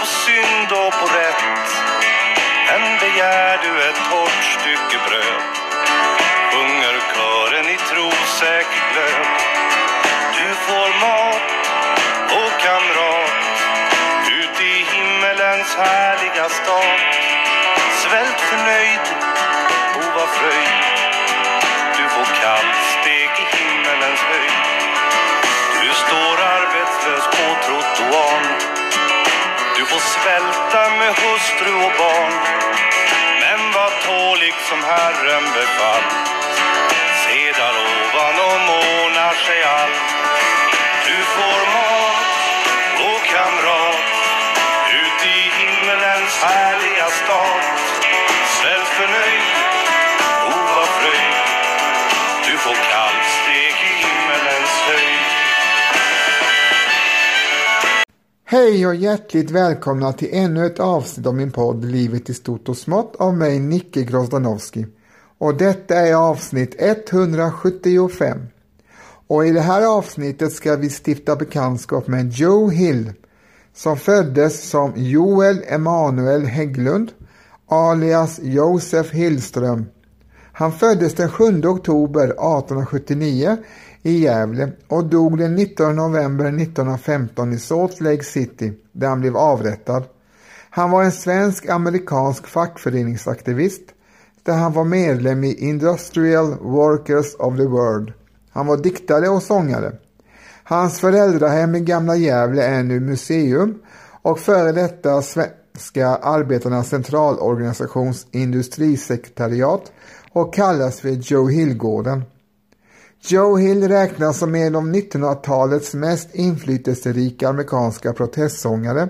på synd och på rätt. Än begär du ett torrt stycke bröd. Sjunger kören i trosäker glöd. Du får mat och kamrat ut i himmelens härliga stad. Svält förnöjd, o vad fröjd. Du får kallsteg i himmelens höjd. Du står arbetslös på trottoarn. Du får svälta med hustru och barn. Men var tålig som Herren befallt. Se där ovan och ordnar sig allt. Du får mat och kamrat ut i himmelens härliga stad. Hej och hjärtligt välkomna till ännu ett avsnitt av min podd Livet i stort och smått av mig Nicke Grozdanowski. Och detta är avsnitt 175. Och i det här avsnittet ska vi stifta bekantskap med Joe Hill som föddes som Joel Emanuel Hägglund alias Josef Hillström. Han föddes den 7 oktober 1879 i Gävle och dog den 19 november 1915 i Salt Lake City där han blev avrättad. Han var en svensk-amerikansk fackföreningsaktivist där han var medlem i Industrial Workers of the World. Han var diktare och sångare. Hans föräldrahem i Gamla Gävle är nu museum och före detta Svenska Arbetarnas Centralorganisations industrisekretariat och kallas för Joe Hillgården. Joe Hill räknas som en av 1900-talets mest inflytelserika amerikanska protestsångare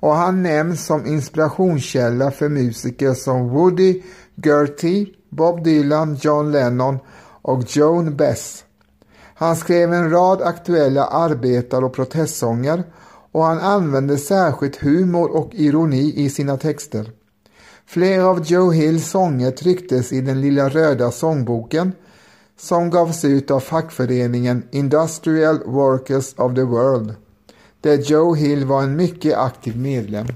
och han nämns som inspirationskälla för musiker som Woody Gertie, Bob Dylan, John Lennon och Joan Bess. Han skrev en rad aktuella arbetar och protestsånger och han använde särskilt humor och ironi i sina texter. Flera av Joe Hills sånger trycktes i den lilla röda sångboken som gavs ut av fackföreningen Industrial Workers of the World, där Joe Hill var en mycket aktiv medlem.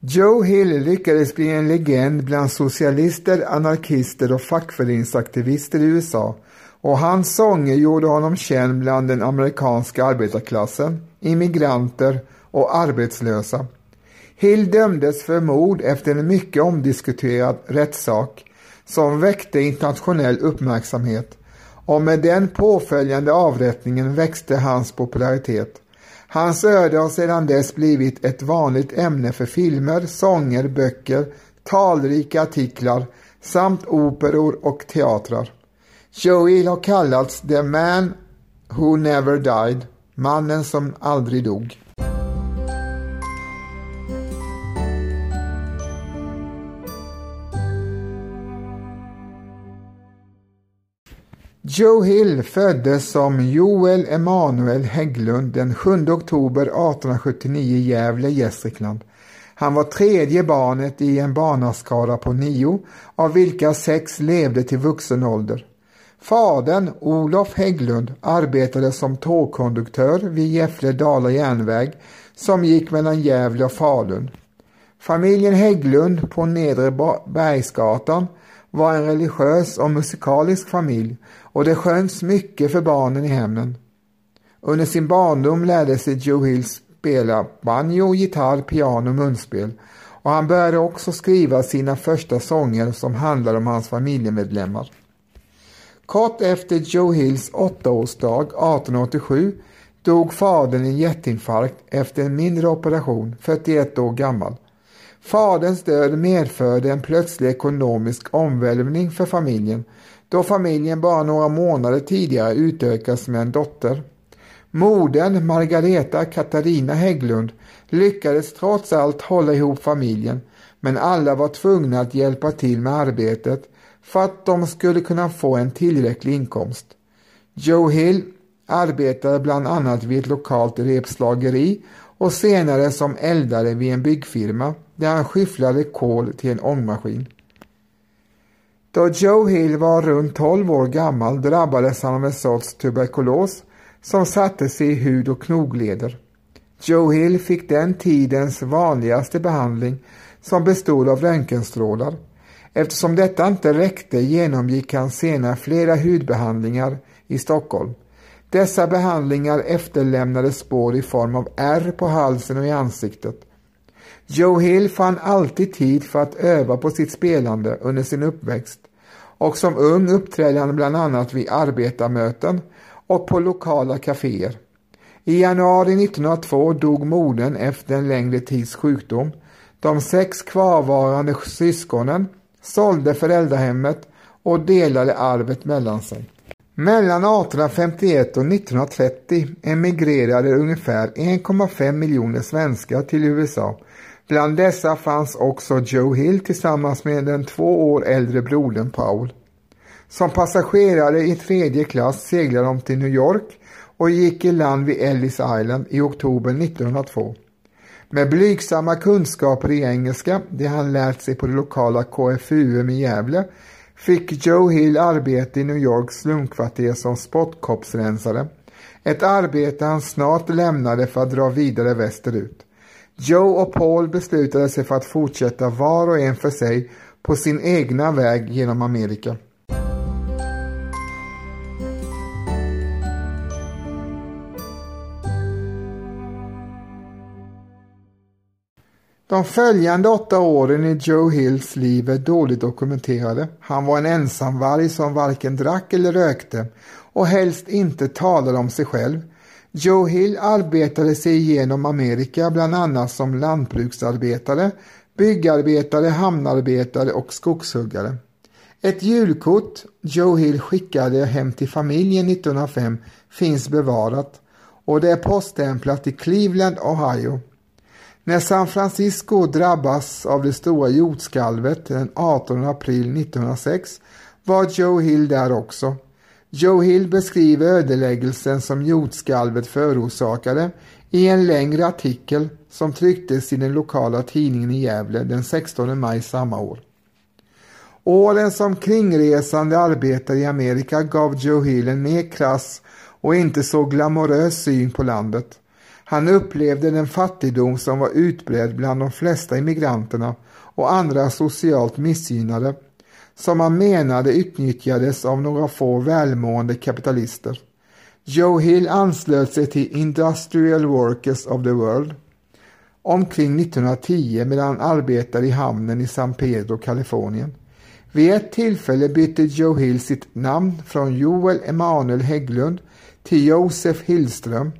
Joe Hill lyckades bli en legend bland socialister, anarkister och fackföreningsaktivister i USA och hans sånger gjorde honom känd bland den amerikanska arbetarklassen, immigranter och arbetslösa. Hill dömdes för mord efter en mycket omdiskuterad rättssak som väckte internationell uppmärksamhet och med den påföljande avrättningen växte hans popularitet. Hans öde har sedan dess blivit ett vanligt ämne för filmer, sånger, böcker, talrika artiklar samt operor och teatrar. Joel har kallats The Man Who Never Died, mannen som aldrig dog. Joe Hill föddes som Joel Emanuel Hägglund den 7 oktober 1879 i Gävle, Gästrikland. Han var tredje barnet i en barnaskara på nio, av vilka sex levde till vuxen ålder. Fadern, Olof Hägglund, arbetade som tågkonduktör vid Gävle-Dala järnväg som gick mellan Gävle och Falun. Familjen Hägglund på Nedre Bergsgatan var en religiös och musikalisk familj och det sjöngs mycket för barnen i hemmen. Under sin barndom lärde sig Joe Hill spela banjo, gitarr, piano och munspel och han började också skriva sina första sånger som handlade om hans familjemedlemmar. Kort efter Joe Hills åttaårsdag 1887 dog fadern i en hjärtinfarkt efter en mindre operation, 41 år gammal. Faderns död medförde en plötslig ekonomisk omvälvning för familjen då familjen bara några månader tidigare utökats med en dotter. Modern Margareta Katarina Hägglund lyckades trots allt hålla ihop familjen men alla var tvungna att hjälpa till med arbetet för att de skulle kunna få en tillräcklig inkomst. Joe Hill arbetade bland annat vid ett lokalt repslageri och senare som eldare vid en byggfirma där han skyfflade kol till en ångmaskin. Då Joe Hill var runt 12 år gammal drabbades han av en sorts tuberkulos som satte sig i hud och knogleder. Joe Hill fick den tidens vanligaste behandling som bestod av röntgenstrålar. Eftersom detta inte räckte genomgick han senare flera hudbehandlingar i Stockholm. Dessa behandlingar efterlämnade spår i form av ärr på halsen och i ansiktet. Joe Hill fann alltid tid för att öva på sitt spelande under sin uppväxt och som ung uppträdde han bland annat vid arbetarmöten och på lokala kaféer. I januari 1902 dog modern efter en längre tids sjukdom. De sex kvarvarande syskonen sålde föräldrahemmet och delade arvet mellan sig. Mellan 1851 och 1930 emigrerade ungefär 1,5 miljoner svenskar till USA. Bland dessa fanns också Joe Hill tillsammans med den två år äldre brodern Paul. Som passagerare i tredje klass seglade de till New York och gick i land vid Ellis Island i oktober 1902. Med blygsamma kunskaper i engelska, det han lärt sig på det lokala KFUM i Gävle, fick Joe Hill arbete i New Yorks slumkvarter som spottkoppsrensare. Ett arbete han snart lämnade för att dra vidare västerut. Joe och Paul beslutade sig för att fortsätta var och en för sig på sin egna väg genom Amerika. De följande åtta åren i Joe Hills liv är dåligt dokumenterade. Han var en ensamvarg som varken drack eller rökte och helst inte talade om sig själv. Joe Hill arbetade sig igenom Amerika bland annat som lantbruksarbetare, byggarbetare, hamnarbetare och skogshuggare. Ett julkort Joe Hill skickade hem till familjen 1905 finns bevarat och det är poststämplat i Cleveland, Ohio. När San Francisco drabbas av det stora jordskalvet den 18 april 1906 var Joe Hill där också. Joe Hill beskriver ödeläggelsen som jordskalvet förorsakade i en längre artikel som trycktes i den lokala tidningen i Gävle den 16 maj samma år. Åren som kringresande arbetare i Amerika gav Joe Hill en mer krass och inte så glamorös syn på landet. Han upplevde den fattigdom som var utbredd bland de flesta immigranterna och andra socialt missgynnade som man menade utnyttjades av några få välmående kapitalister. Joe Hill anslöt sig till Industrial Workers of the World omkring 1910 medan han arbetade i hamnen i San Pedro, Kalifornien. Vid ett tillfälle bytte Joe Hill sitt namn från Joel Emanuel Hägglund till Josef Hillström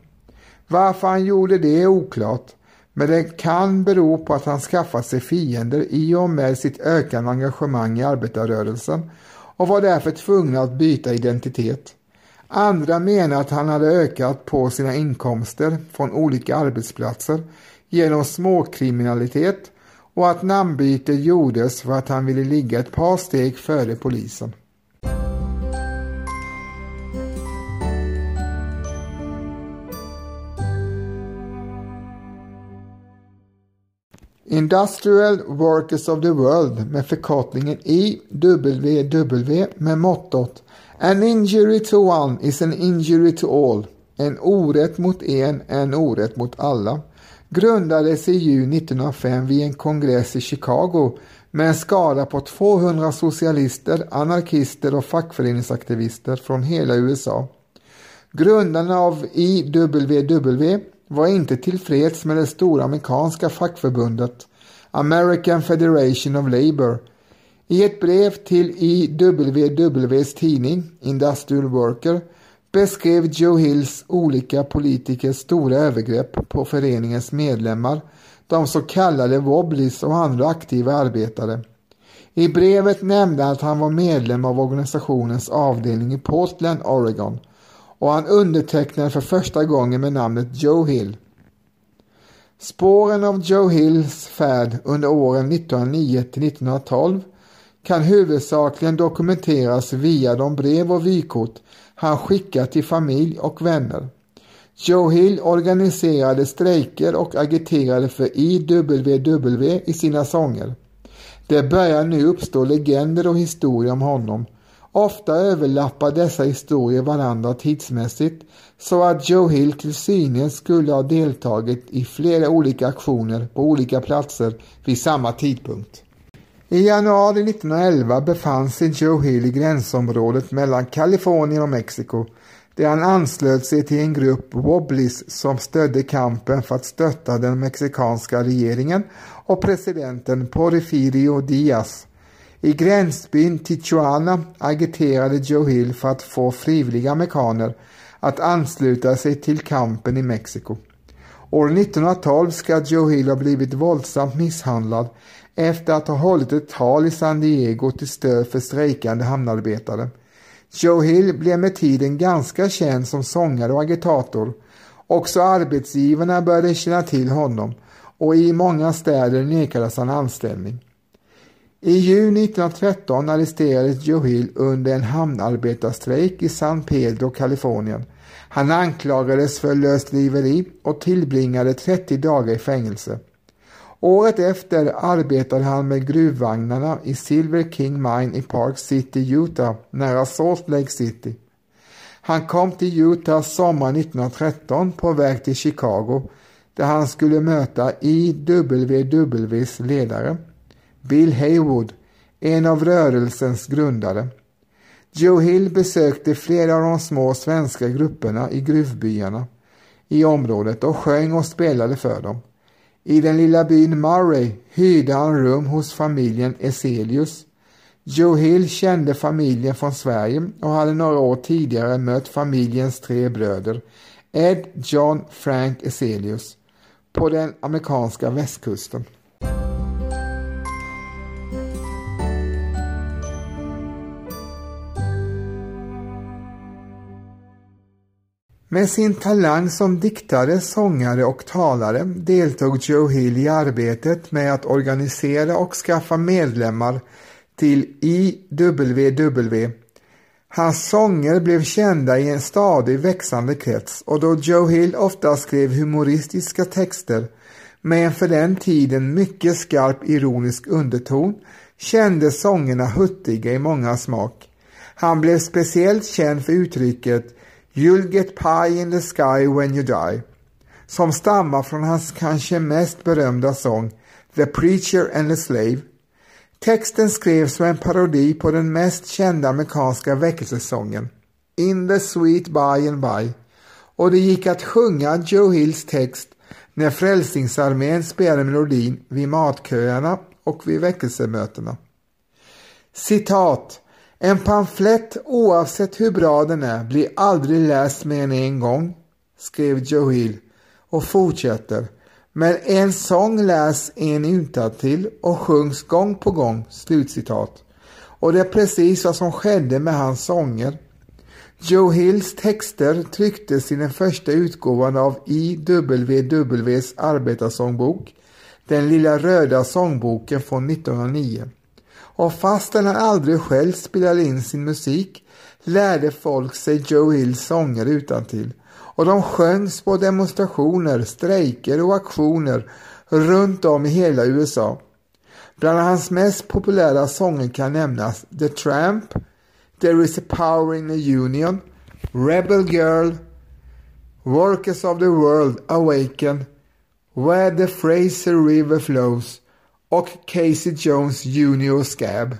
varför han gjorde det är oklart, men det kan bero på att han skaffat sig fiender i och med sitt ökande engagemang i arbetarrörelsen och var därför tvungen att byta identitet. Andra menar att han hade ökat på sina inkomster från olika arbetsplatser genom småkriminalitet och att namnbytet gjordes för att han ville ligga ett par steg före polisen. Industrial Workers of the World med förkortningen IWW med mottot An injury to one is an injury to all. En orätt mot en är en orätt mot alla. Grundades i juni 1905 vid en kongress i Chicago med en skara på 200 socialister, anarkister och fackföreningsaktivister från hela USA. Grundarna av IWW var inte tillfreds med det stora amerikanska fackförbundet American Federation of Labour. I ett brev till IWWs tidning Industrial Worker beskrev Joe Hills olika politikers stora övergrepp på föreningens medlemmar, de så kallade Wobblies och andra aktiva arbetare. I brevet nämnde han att han var medlem av organisationens avdelning i Portland, Oregon och han undertecknade för första gången med namnet Joe Hill. Spåren av Joe Hills färd under åren 1909 till 1912 kan huvudsakligen dokumenteras via de brev och vykort han skickat till familj och vänner. Joe Hill organiserade strejker och agiterade för IWW i sina sånger. Det börjar nu uppstå legender och historier om honom Ofta överlappar dessa historier varandra tidsmässigt så att Joe Hill till synes skulle ha deltagit i flera olika aktioner på olika platser vid samma tidpunkt. I januari 1911 befann sig Joe Hill i gränsområdet mellan Kalifornien och Mexiko där han anslöt sig till en grupp Wobblies som stödde kampen för att stötta den mexikanska regeringen och presidenten Porfirio Diaz. I gränsbyn Tijuana agiterade Joe Hill för att få frivilliga amerikaner att ansluta sig till kampen i Mexiko. År 1912 ska Joe Hill ha blivit våldsamt misshandlad efter att ha hållit ett tal i San Diego till stöd för strejkande hamnarbetare. Joe Hill blev med tiden ganska känd som sångare och agitator. Också arbetsgivarna började känna till honom och i många städer nekades han anställning. I juni 1913 arresterades Joe Hill under en hamnarbetarstrejk i San Pedro, Kalifornien. Han anklagades för lösdriveri och tillbringade 30 dagar i fängelse. Året efter arbetade han med gruvvagnarna i Silver King Mine i Park City, Utah, nära Salt Lake City. Han kom till Utah sommaren 1913 på väg till Chicago där han skulle möta IWWs ledare, Bill Haywood, en av rörelsens grundare. Joe Hill besökte flera av de små svenska grupperna i gruvbyarna i området och sjöng och spelade för dem. I den lilla byn Murray hyrde han rum hos familjen Eselius. Joe Hill kände familjen från Sverige och hade några år tidigare mött familjens tre bröder Ed, John, Frank Eselius på den amerikanska västkusten. Med sin talang som diktare, sångare och talare deltog Joe Hill i arbetet med att organisera och skaffa medlemmar till IWW. Hans sånger blev kända i en stadig växande krets och då Joe Hill ofta skrev humoristiska texter med en för den tiden mycket skarp ironisk underton kändes sångerna huttiga i många smak. Han blev speciellt känd för uttrycket You'll get pie in the sky when you die, som stammar från hans kanske mest berömda sång The Preacher and the Slave. Texten skrevs som en parodi på den mest kända amerikanska väckelsesången In the sweet by and by och det gick att sjunga Joe Hills text när Frälsningsarmén spelade melodin vid matköerna och vid väckelsemötena. Citat en pamflett, oavsett hur bra den är, blir aldrig läst mer än en gång, skrev Joe Hill och fortsätter. Men en sång läs en utantill och sjungs gång på gång. Slutcitat. Och det är precis vad som skedde med hans sånger. Joe Hills texter trycktes i den första utgåvan av IWWs arbetarsångbok, den lilla röda sångboken från 1909 och fastän han aldrig själv spelade in sin musik lärde folk sig Joe Hills sånger utantill och de sjöngs på demonstrationer, strejker och aktioner runt om i hela USA. Bland hans mest populära sånger kan nämnas The Tramp, There is a power in the Union, Rebel Girl, Workers of the World Awaken, Where the Fraser River Flows och Casey Jones Jr Scab.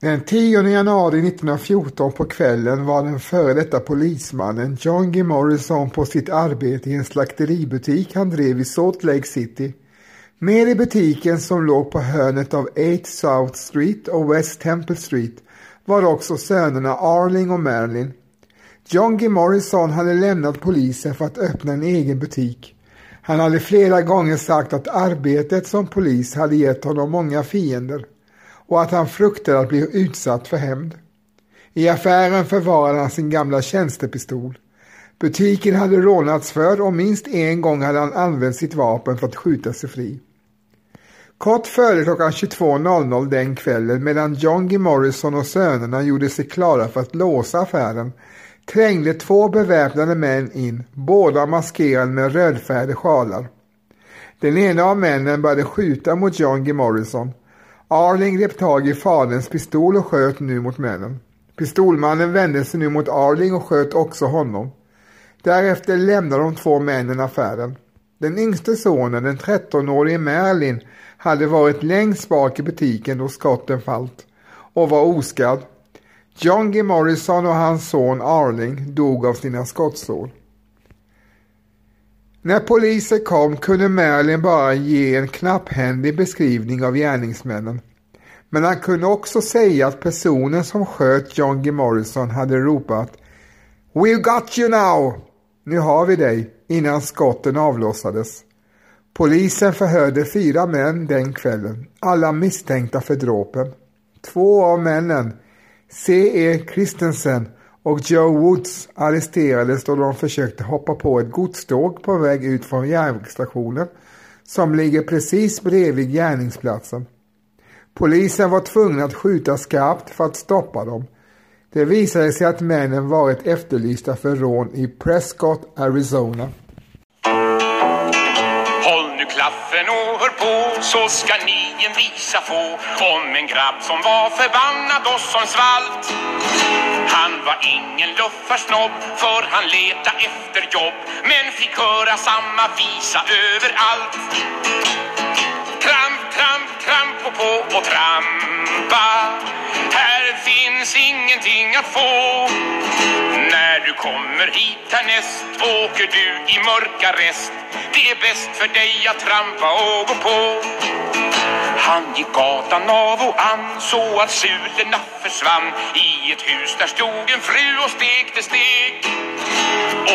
Den 10 januari 1914 på kvällen var den före detta polismannen John G. Morrison på sitt arbete i en slakteributik han drev i Salt Lake City. Med i butiken som låg på hörnet av 8 South Street och West Temple Street var också sönerna Arling och Marilyn. John G. Morrison hade lämnat polisen för att öppna en egen butik. Han hade flera gånger sagt att arbetet som polis hade gett honom många fiender och att han fruktade att bli utsatt för hämnd. I affären förvarade han sin gamla tjänstepistol. Butiken hade rånats för och minst en gång hade han använt sitt vapen för att skjuta sig fri. Kort före klockan 22.00 den kvällen medan John G. Morrison och sönerna gjorde sig klara för att låsa affären trängde två beväpnade män in, båda maskerade med rödfärgade sjalar. Den ena av männen började skjuta mot John G. Morrison. Arling grep tag i faderns pistol och sköt nu mot männen. Pistolmannen vände sig nu mot Arling och sköt också honom. Därefter lämnade de två männen affären. Den yngste sonen, den 13-årige Merlin, hade varit längst bak i butiken då skotten fallt och var oskadd. John G. Morrison och hans son Arling dog av sina skottsår. När polisen kom kunde Merlin bara ge en knapphändig beskrivning av gärningsmännen. Men han kunde också säga att personen som sköt John G. Morrison hade ropat We've got you now! Nu har vi dig, innan skotten avlossades. Polisen förhörde fyra män den kvällen, alla misstänkta för dråpen. Två av männen, C.E. Christensen och Joe Woods, arresterades då de försökte hoppa på ett godståg på väg ut från järnvägsstationen som ligger precis bredvid gärningsplatsen. Polisen var tvungen att skjuta skarpt för att stoppa dem. Det visade sig att männen varit efterlysta för rån i Prescott, Arizona. Klaffen och hör på så ska ni en visa få om en grabb som var förbannad och som svalt. Han var ingen luffarsnobb för han leta efter jobb men fick höra samma visa överallt. Tramp, tramp, tramp och på och trampa. Här finns ingenting att få. När du kommer hit härnäst åker du i mörka rest. Det är bäst för dig att trampa och gå på. Han gick gatan av och an så att sulorna försvann. I ett hus där stod en fru och stekte stek.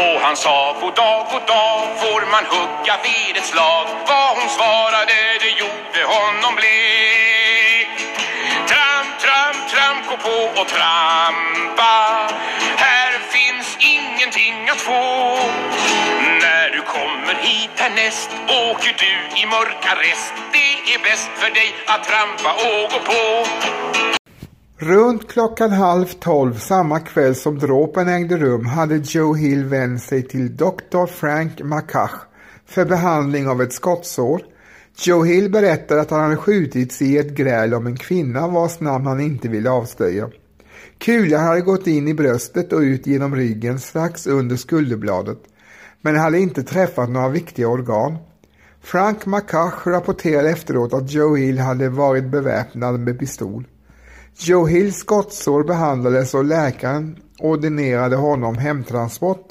Och han sa god dag, god dag, får man hugga vid ett slag? Vad hon svarade, det gjorde honom blek. Tramp, tramp, tramp, gå på och trampa. Härnäst åker du i mörkarrest. Det är bäst för dig att trampa och gå på. Runt klockan halv tolv samma kväll som dråpen ägde rum hade Joe Hill vänt sig till Dr. Frank Macach för behandling av ett skottsår. Joe Hill berättar att han hade skjutits i ett gräl om en kvinna vars namn han inte ville avslöja. Kulan hade gått in i bröstet och ut genom ryggen strax under skulderbladet, men hade inte träffat några viktiga organ. Frank McCash rapporterade efteråt att Joe Hill hade varit beväpnad med pistol. Joe Hills skottsår behandlades och läkaren ordinerade honom hemtransport.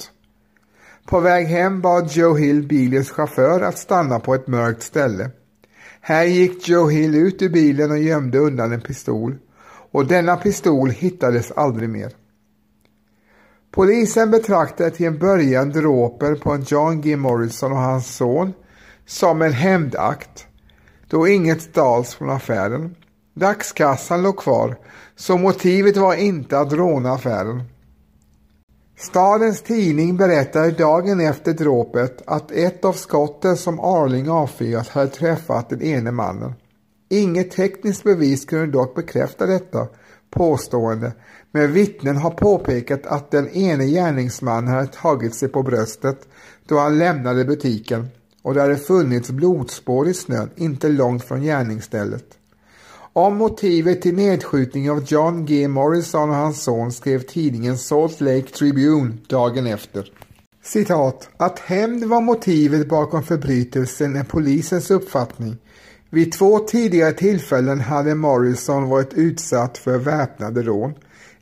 På väg hem bad Joe Hill bilens chaufför att stanna på ett mörkt ställe. Här gick Joe Hill ut ur bilen och gömde undan en pistol och denna pistol hittades aldrig mer. Polisen betraktade till en början dråpen på John G. Morrison och hans son som en hämndakt då inget stals från affären. Dagskassan låg kvar, så motivet var inte att råna affären. Stadens tidning berättade dagen efter dråpet att ett av skotten som Arling avfyrat hade träffat den ene mannen. Inget tekniskt bevis kunde dock bekräfta detta påstående, men vittnen har påpekat att den ene gärningsmannen hade tagit sig på bröstet då han lämnade butiken och det hade funnits blodspår i snön inte långt från gärningsstället. Om motivet till nedskjutningen av John G. Morrison och hans son skrev tidningen Salt Lake Tribune dagen efter. Citat. Att hämnd var motivet bakom förbrytelsen är polisens uppfattning. Vid två tidigare tillfällen hade Morrison varit utsatt för väpnade rån.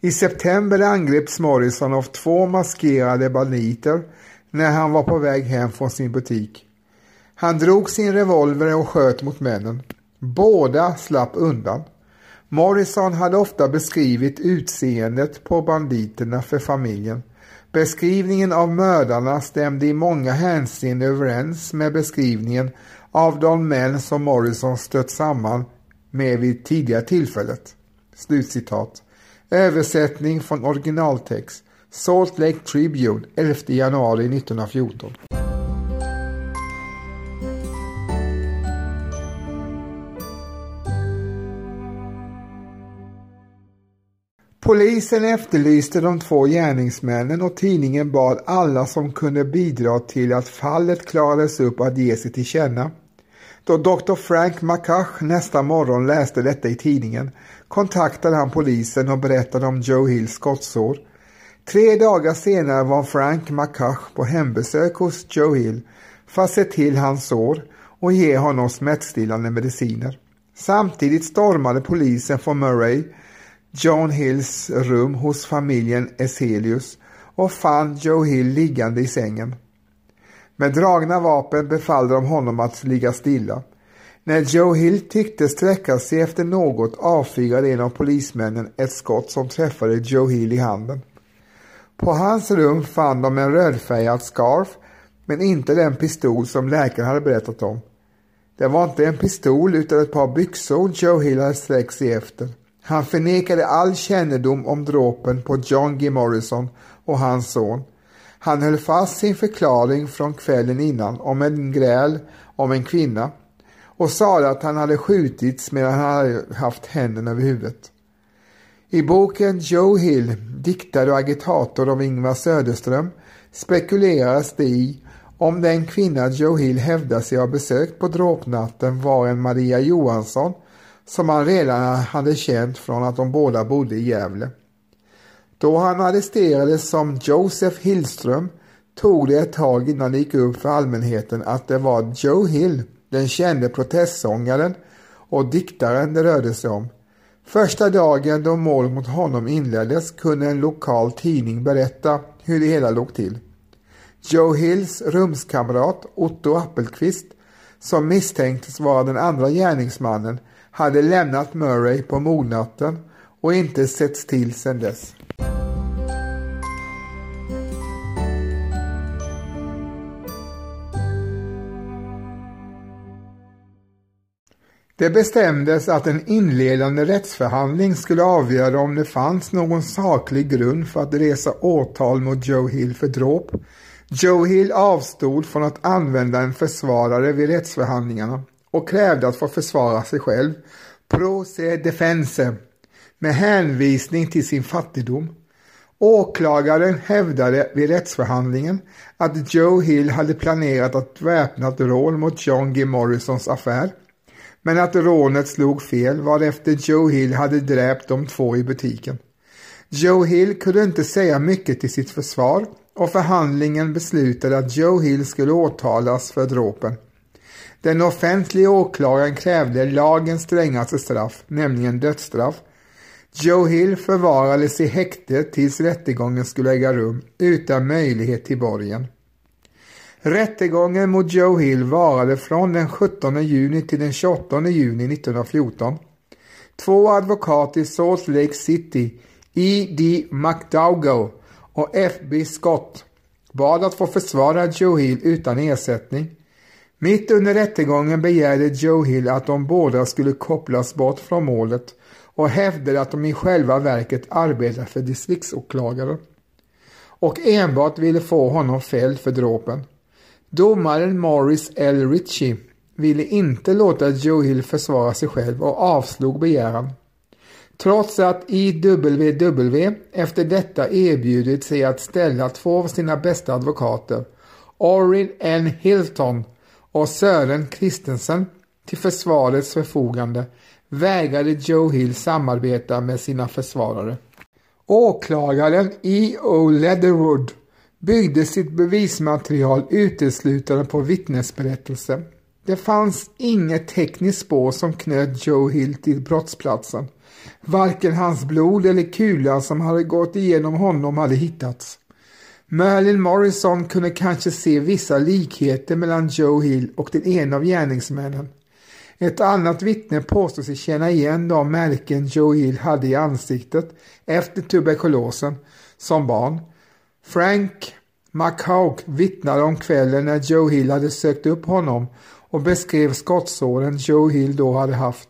I september angreps Morrison av två maskerade banditer när han var på väg hem från sin butik. Han drog sin revolver och sköt mot männen. Båda slapp undan. Morrison hade ofta beskrivit utseendet på banditerna för familjen. Beskrivningen av mördarna stämde i många hänseenden överens med beskrivningen av de män som Morrison stött samman med vid tidigare tillfället. Slutcitat. Översättning från originaltext. Salt Lake Tribune 11 januari 1914. Polisen efterlyste de två gärningsmännen och tidningen bad alla som kunde bidra till att fallet klarades upp att ge sig till känna. Då Dr. Frank McCush nästa morgon läste detta i tidningen kontaktade han polisen och berättade om Joe Hills skottsår. Tre dagar senare var Frank McCush på hembesök hos Joe Hill för att se till hans sår och ge honom smärtstillande mediciner. Samtidigt stormade polisen från Murray, John Hills rum hos familjen Eselius och fann Joe Hill liggande i sängen. Med dragna vapen befallde de honom att ligga stilla. När Joe Hill tyckte sträcka sig efter något avfyrade en av polismännen ett skott som träffade Joe Hill i handen. På hans rum fann de en rödfärgad scarf men inte den pistol som läkaren hade berättat om. Det var inte en pistol utan ett par byxor Joe Hill hade sträckt sig efter. Han förnekade all kännedom om dråpen på John G. Morrison och hans son. Han höll fast sin förklaring från kvällen innan om en gräl om en kvinna och sade att han hade skjutits medan han hade haft händerna över huvudet. I boken Joe Hill, diktare och agitator av Ingvar Söderström spekuleras det i om den kvinna Joe Hill hävdar sig ha besökt på dråpnatten var en Maria Johansson som han redan hade känt från att de båda bodde i Gävle. Då han arresterades som Joseph Hillström tog det ett tag innan det gick upp för allmänheten att det var Joe Hill, den kände protestsångaren och diktaren det rörde sig om. Första dagen då mål mot honom inleddes kunde en lokal tidning berätta hur det hela låg till. Joe Hills rumskamrat Otto Appelqvist, som misstänktes vara den andra gärningsmannen, hade lämnat Murray på mordnatten och inte setts till sedan dess. Det bestämdes att en inledande rättsförhandling skulle avgöra om det fanns någon saklig grund för att resa åtal mot Joe Hill för dråp. Joe Hill avstod från att använda en försvarare vid rättsförhandlingarna och krävde att få försvara sig själv, pro se defense, med hänvisning till sin fattigdom. Åklagaren hävdade vid rättsförhandlingen att Joe Hill hade planerat ett väpnat rån mot John G. Morrisons affär men att rånet slog fel varefter Joe Hill hade dräpt de två i butiken. Joe Hill kunde inte säga mycket till sitt försvar och förhandlingen beslutade att Joe Hill skulle åtalas för dråpen. Den offentliga åklagaren krävde lagens strängaste straff, nämligen dödsstraff. Joe Hill förvarades i häkte tills rättegången skulle äga rum utan möjlighet till borgen. Rättegången mot Joe Hill varade från den 17 juni till den 28 juni 1914. Två advokater i Salt Lake City, E.D. McDougall och F.B. Scott, bad att få försvara Joe Hill utan ersättning. Mitt under rättegången begärde Joe Hill att de båda skulle kopplas bort från målet och hävdade att de i själva verket arbetade för distriktsåklagare och enbart ville få honom fälld för dråpen. Domaren Morris L. Ritchie ville inte låta Joe Hill försvara sig själv och avslog begäran. Trots att IWW efter detta erbjudit sig att ställa två av sina bästa advokater, Orrin N. Hilton och Sören Christensen, till försvarets förfogande vägrade Joe Hill samarbeta med sina försvarare. Åklagaren E.O. Leatherwood byggde sitt bevismaterial uteslutande på vittnesberättelser. Det fanns inget tekniskt spår som knöt Joe Hill till brottsplatsen. Varken hans blod eller kulan som hade gått igenom honom hade hittats. Merlin Morrison kunde kanske se vissa likheter mellan Joe Hill och den ena av gärningsmännen. Ett annat vittne påstår sig känna igen de märken Joe Hill hade i ansiktet efter tuberkulosen som barn. Frank McHawk vittnade om kvällen när Joe Hill hade sökt upp honom och beskrev skottsåren Joe Hill då hade haft.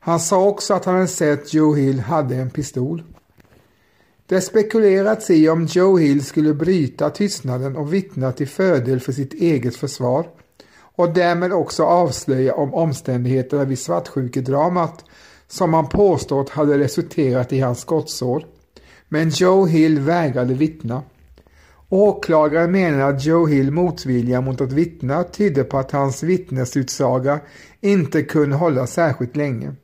Han sa också att han hade sett Joe Hill hade en pistol. Det spekulerats i om Joe Hill skulle bryta tystnaden och vittna till fördel för sitt eget försvar och därmed också avslöja om omständigheterna vid svartsjukedramat som han påstått hade resulterat i hans skottsår Men Joe Hill vägrade vittna. Åklagaren menar att Joe Hill motvilja mot att vittna tydde på att hans vittnesutsaga inte kunde hålla särskilt länge.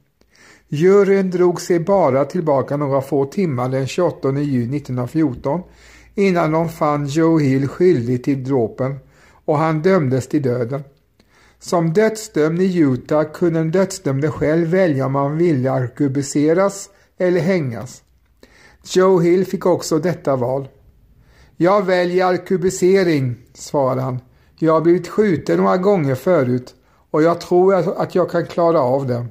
Juryn drog sig bara tillbaka några få timmar den 28 juni 1914 innan de fann Joe Hill skyldig till dråpen och han dömdes till döden. Som dödsdömd i Utah kunde den dödsdömde själv välja om han ville arkebuseras eller hängas. Joe Hill fick också detta val. Jag väljer arkebusering, svarade han. Jag har blivit skjuten några gånger förut och jag tror att jag kan klara av det.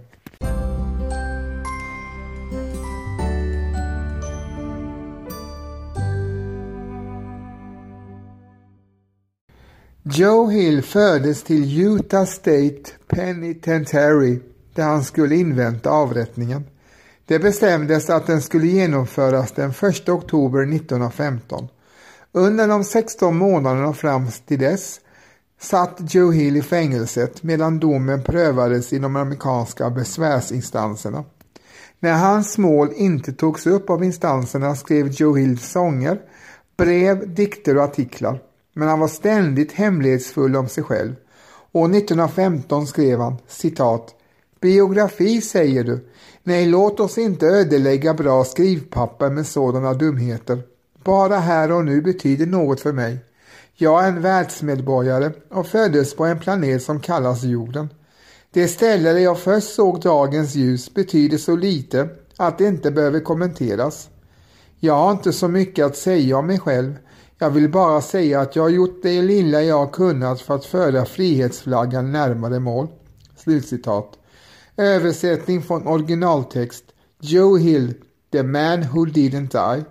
Joe Hill fördes till Utah State Penitentiary där han skulle invänta avrättningen. Det bestämdes att den skulle genomföras den 1 oktober 1915. Under de 16 månaderna fram till dess satt Joe Hill i fängelset medan domen prövades i de amerikanska besvärsinstanserna. När hans mål inte togs upp av instanserna skrev Joe Hill sånger, brev, dikter och artiklar men han var ständigt hemlighetsfull om sig själv. År 1915 skrev han citat Biografi säger du? Nej, låt oss inte ödelägga bra skrivpapper med sådana dumheter. Bara här och nu betyder något för mig. Jag är en världsmedborgare och föddes på en planet som kallas jorden. Det ställe där jag först såg dagens ljus betyder så lite att det inte behöver kommenteras. Jag har inte så mycket att säga om mig själv jag vill bara säga att jag har gjort det lilla jag kunnat för att föra frihetsflaggan närmare mål. Slutcitat. Översättning från originaltext Joe Hill, The Man Who Didn't Die.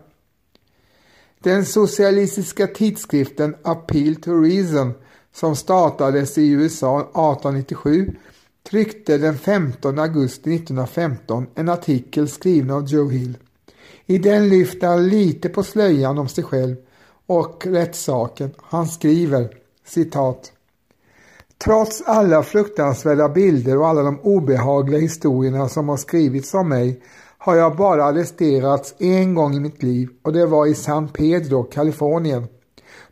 Den socialistiska tidskriften Appeal to Reason som startades i USA 1897 tryckte den 15 augusti 1915 en artikel skriven av Joe Hill. I den lyfter han lite på slöjan om sig själv och rättssaken. Han skriver citat Trots alla fruktansvärda bilder och alla de obehagliga historierna som har skrivits om mig har jag bara arresterats en gång i mitt liv och det var i San Pedro, Kalifornien.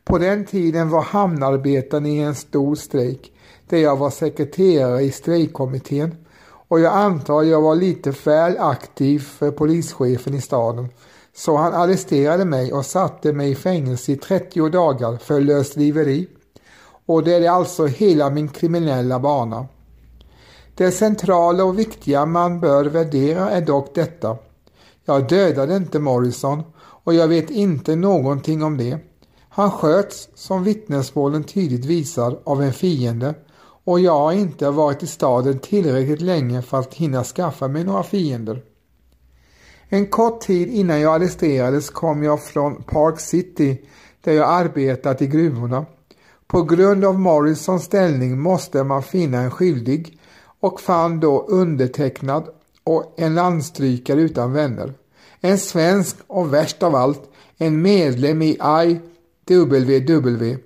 På den tiden var hamnarbetarna i en stor strejk där jag var sekreterare i strejkkommittén och jag antar jag var lite väl aktiv för polischefen i staden så han arresterade mig och satte mig i fängelse i 30 dagar för lösdriveri. Och det är alltså hela min kriminella bana. Det centrala och viktiga man bör värdera är dock detta. Jag dödade inte Morrison och jag vet inte någonting om det. Han sköts, som vittnesmålen tydligt visar, av en fiende och jag har inte varit i staden tillräckligt länge för att hinna skaffa mig några fiender. En kort tid innan jag arresterades kom jag från Park City där jag arbetat i gruvorna. På grund av Morrisons ställning måste man finna en skyldig och fann då undertecknad och en landstrykare utan vänner. En svensk och värst av allt en medlem i IWW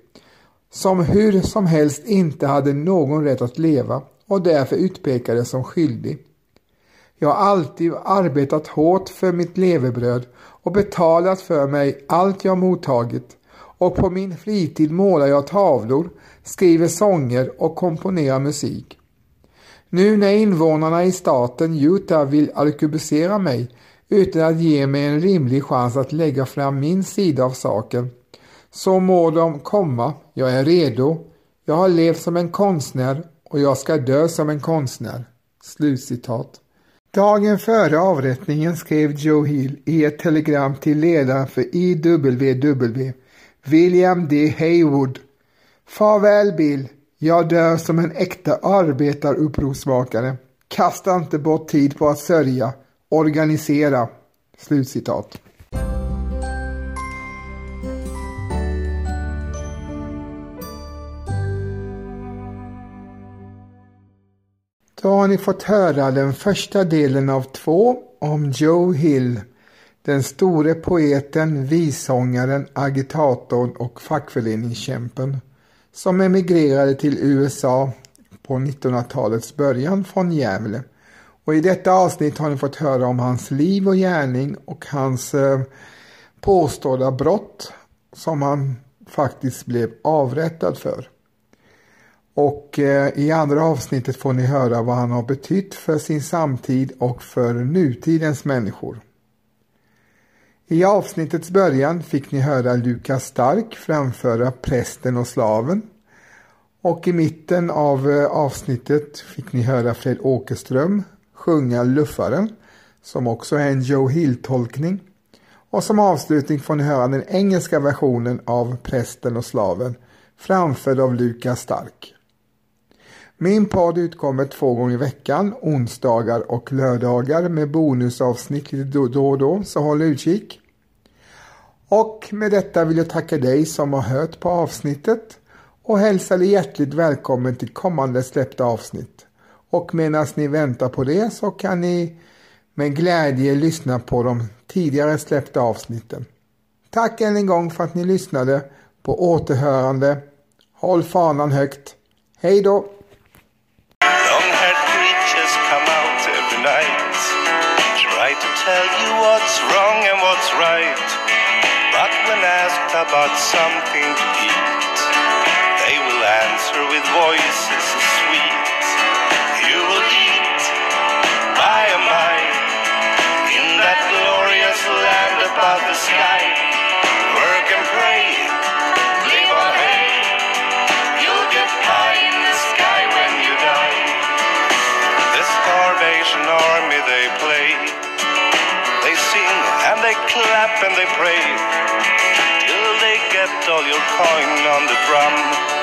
som hur som helst inte hade någon rätt att leva och därför utpekades som skyldig. Jag har alltid arbetat hårt för mitt levebröd och betalat för mig allt jag mottagit och på min fritid målar jag tavlor, skriver sånger och komponerar musik. Nu när invånarna i staten Utah vill arkebusera mig utan att ge mig en rimlig chans att lägga fram min sida av saken så må de komma, jag är redo. Jag har levt som en konstnär och jag ska dö som en konstnär. Slutcitat. Dagen före avrättningen skrev Joe Hill i ett telegram till ledaren för IWW, William D. Haywood. Farväl Bill, jag dör som en äkta arbetarupprorsmakare. Kasta inte bort tid på att sörja. Organisera. Slutcitat. Då har ni fått höra den första delen av två om Joe Hill, den store poeten, vissångaren, agitatorn och fackföreningskämpen som emigrerade till USA på 1900-talets början från Gävle. Och I detta avsnitt har ni fått höra om hans liv och gärning och hans eh, påstådda brott som han faktiskt blev avrättad för. Och eh, i andra avsnittet får ni höra vad han har betytt för sin samtid och för nutidens människor. I avsnittets början fick ni höra Lukas Stark framföra Prästen och slaven. Och i mitten av eh, avsnittet fick ni höra Fred Åkerström sjunga Luffaren, som också är en Joe Hill-tolkning. Och som avslutning får ni höra den engelska versionen av Prästen och slaven, framförd av Lukas Stark. Min podd utkommer två gånger i veckan, onsdagar och lördagar med bonusavsnitt lite då och då, så håll utkik. Och med detta vill jag tacka dig som har hört på avsnittet och hälsa dig hjärtligt välkommen till kommande släppta avsnitt. Och medan ni väntar på det så kan ni med glädje lyssna på de tidigare släppta avsnitten. Tack än en gång för att ni lyssnade. På återhörande. Håll fanan högt. Hej då! Every night Try to tell you what's wrong and what's right. But when asked about something to eat They will answer with voices so sweet. You will eat by and by In that glorious land above the sky and they clap and they pray till they get all your coin on the drum.